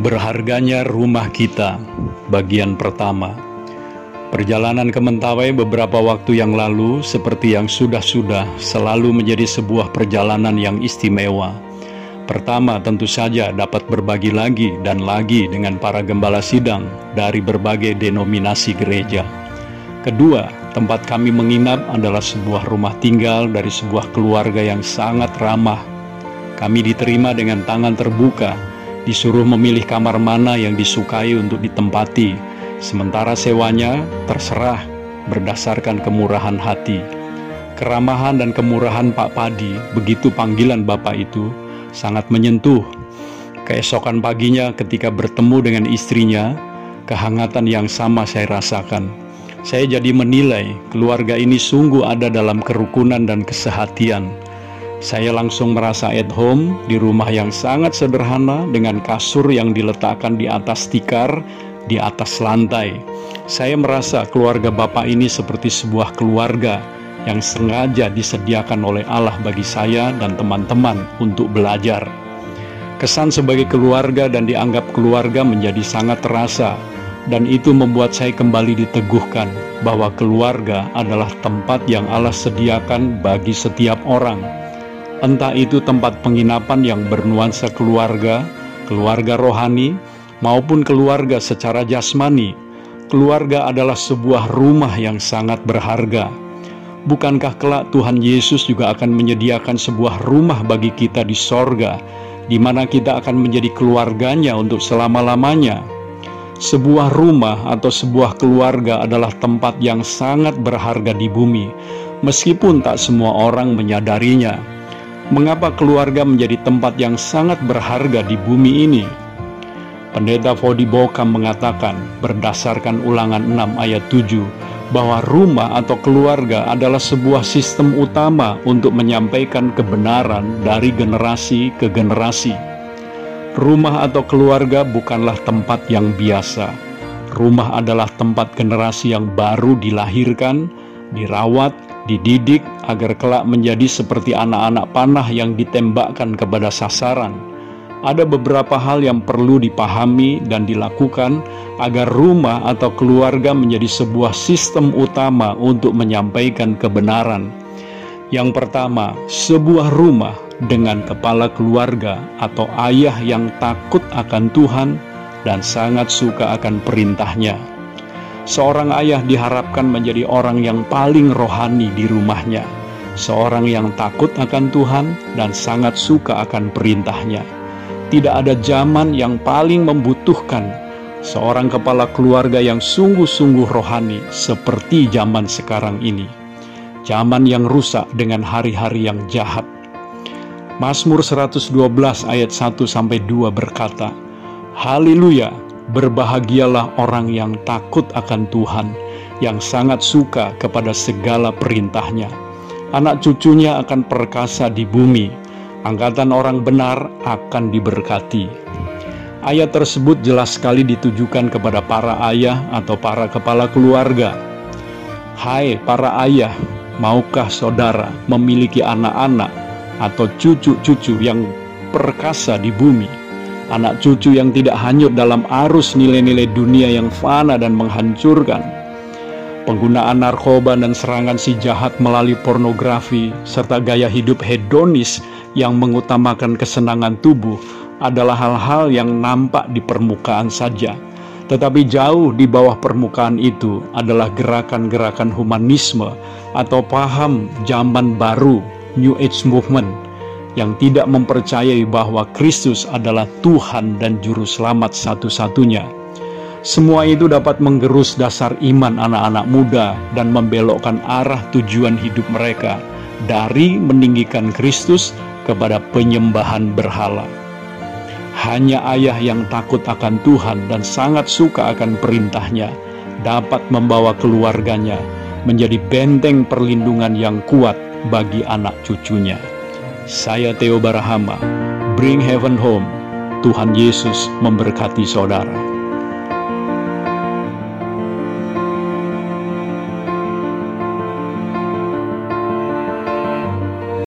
Berharganya rumah kita, bagian pertama. Perjalanan ke Mentawai beberapa waktu yang lalu, seperti yang sudah-sudah, selalu menjadi sebuah perjalanan yang istimewa. Pertama, tentu saja dapat berbagi lagi dan lagi dengan para gembala sidang dari berbagai denominasi gereja. Kedua, tempat kami menginap adalah sebuah rumah tinggal dari sebuah keluarga yang sangat ramah. Kami diterima dengan tangan terbuka disuruh memilih kamar mana yang disukai untuk ditempati, sementara sewanya terserah berdasarkan kemurahan hati. Keramahan dan kemurahan Pak Padi, begitu panggilan Bapak itu, sangat menyentuh. Keesokan paginya ketika bertemu dengan istrinya, kehangatan yang sama saya rasakan. Saya jadi menilai keluarga ini sungguh ada dalam kerukunan dan kesehatian saya langsung merasa at home di rumah yang sangat sederhana dengan kasur yang diletakkan di atas tikar di atas lantai. Saya merasa keluarga Bapak ini seperti sebuah keluarga yang sengaja disediakan oleh Allah bagi saya dan teman-teman untuk belajar. Kesan sebagai keluarga dan dianggap keluarga menjadi sangat terasa dan itu membuat saya kembali diteguhkan bahwa keluarga adalah tempat yang Allah sediakan bagi setiap orang entah itu tempat penginapan yang bernuansa keluarga, keluarga rohani, maupun keluarga secara jasmani. Keluarga adalah sebuah rumah yang sangat berharga. Bukankah kelak Tuhan Yesus juga akan menyediakan sebuah rumah bagi kita di sorga, di mana kita akan menjadi keluarganya untuk selama-lamanya? Sebuah rumah atau sebuah keluarga adalah tempat yang sangat berharga di bumi, meskipun tak semua orang menyadarinya. Mengapa keluarga menjadi tempat yang sangat berharga di bumi ini? Pendeta Fodi Bokam mengatakan berdasarkan ulangan 6 ayat 7 bahwa rumah atau keluarga adalah sebuah sistem utama untuk menyampaikan kebenaran dari generasi ke generasi. Rumah atau keluarga bukanlah tempat yang biasa. Rumah adalah tempat generasi yang baru dilahirkan, dirawat, dididik agar kelak menjadi seperti anak-anak panah yang ditembakkan kepada sasaran. Ada beberapa hal yang perlu dipahami dan dilakukan agar rumah atau keluarga menjadi sebuah sistem utama untuk menyampaikan kebenaran. Yang pertama, sebuah rumah dengan kepala keluarga atau ayah yang takut akan Tuhan dan sangat suka akan perintahnya. Seorang ayah diharapkan menjadi orang yang paling rohani di rumahnya, seorang yang takut akan Tuhan dan sangat suka akan perintahnya. Tidak ada zaman yang paling membutuhkan seorang kepala keluarga yang sungguh-sungguh rohani seperti zaman sekarang ini. Zaman yang rusak dengan hari-hari yang jahat. Mazmur 112 ayat 1 sampai 2 berkata, Haleluya, Berbahagialah orang yang takut akan Tuhan, yang sangat suka kepada segala perintahnya. Anak cucunya akan perkasa di bumi, angkatan orang benar akan diberkati. Ayat tersebut jelas sekali ditujukan kepada para ayah atau para kepala keluarga. Hai para ayah, maukah saudara memiliki anak-anak atau cucu-cucu yang perkasa di bumi? Anak cucu yang tidak hanyut dalam arus nilai-nilai dunia yang fana dan menghancurkan. Penggunaan narkoba dan serangan si jahat melalui pornografi serta gaya hidup hedonis yang mengutamakan kesenangan tubuh adalah hal-hal yang nampak di permukaan saja. Tetapi jauh di bawah permukaan itu adalah gerakan-gerakan humanisme atau paham zaman baru, New Age Movement, yang tidak mempercayai bahwa Kristus adalah Tuhan dan Juru Selamat satu-satunya. Semua itu dapat menggerus dasar iman anak-anak muda dan membelokkan arah tujuan hidup mereka dari meninggikan Kristus kepada penyembahan berhala. Hanya ayah yang takut akan Tuhan dan sangat suka akan perintahnya dapat membawa keluarganya menjadi benteng perlindungan yang kuat bagi anak cucunya. Saya Theo Barahama, Bring Heaven Home. Tuhan Yesus memberkati saudara.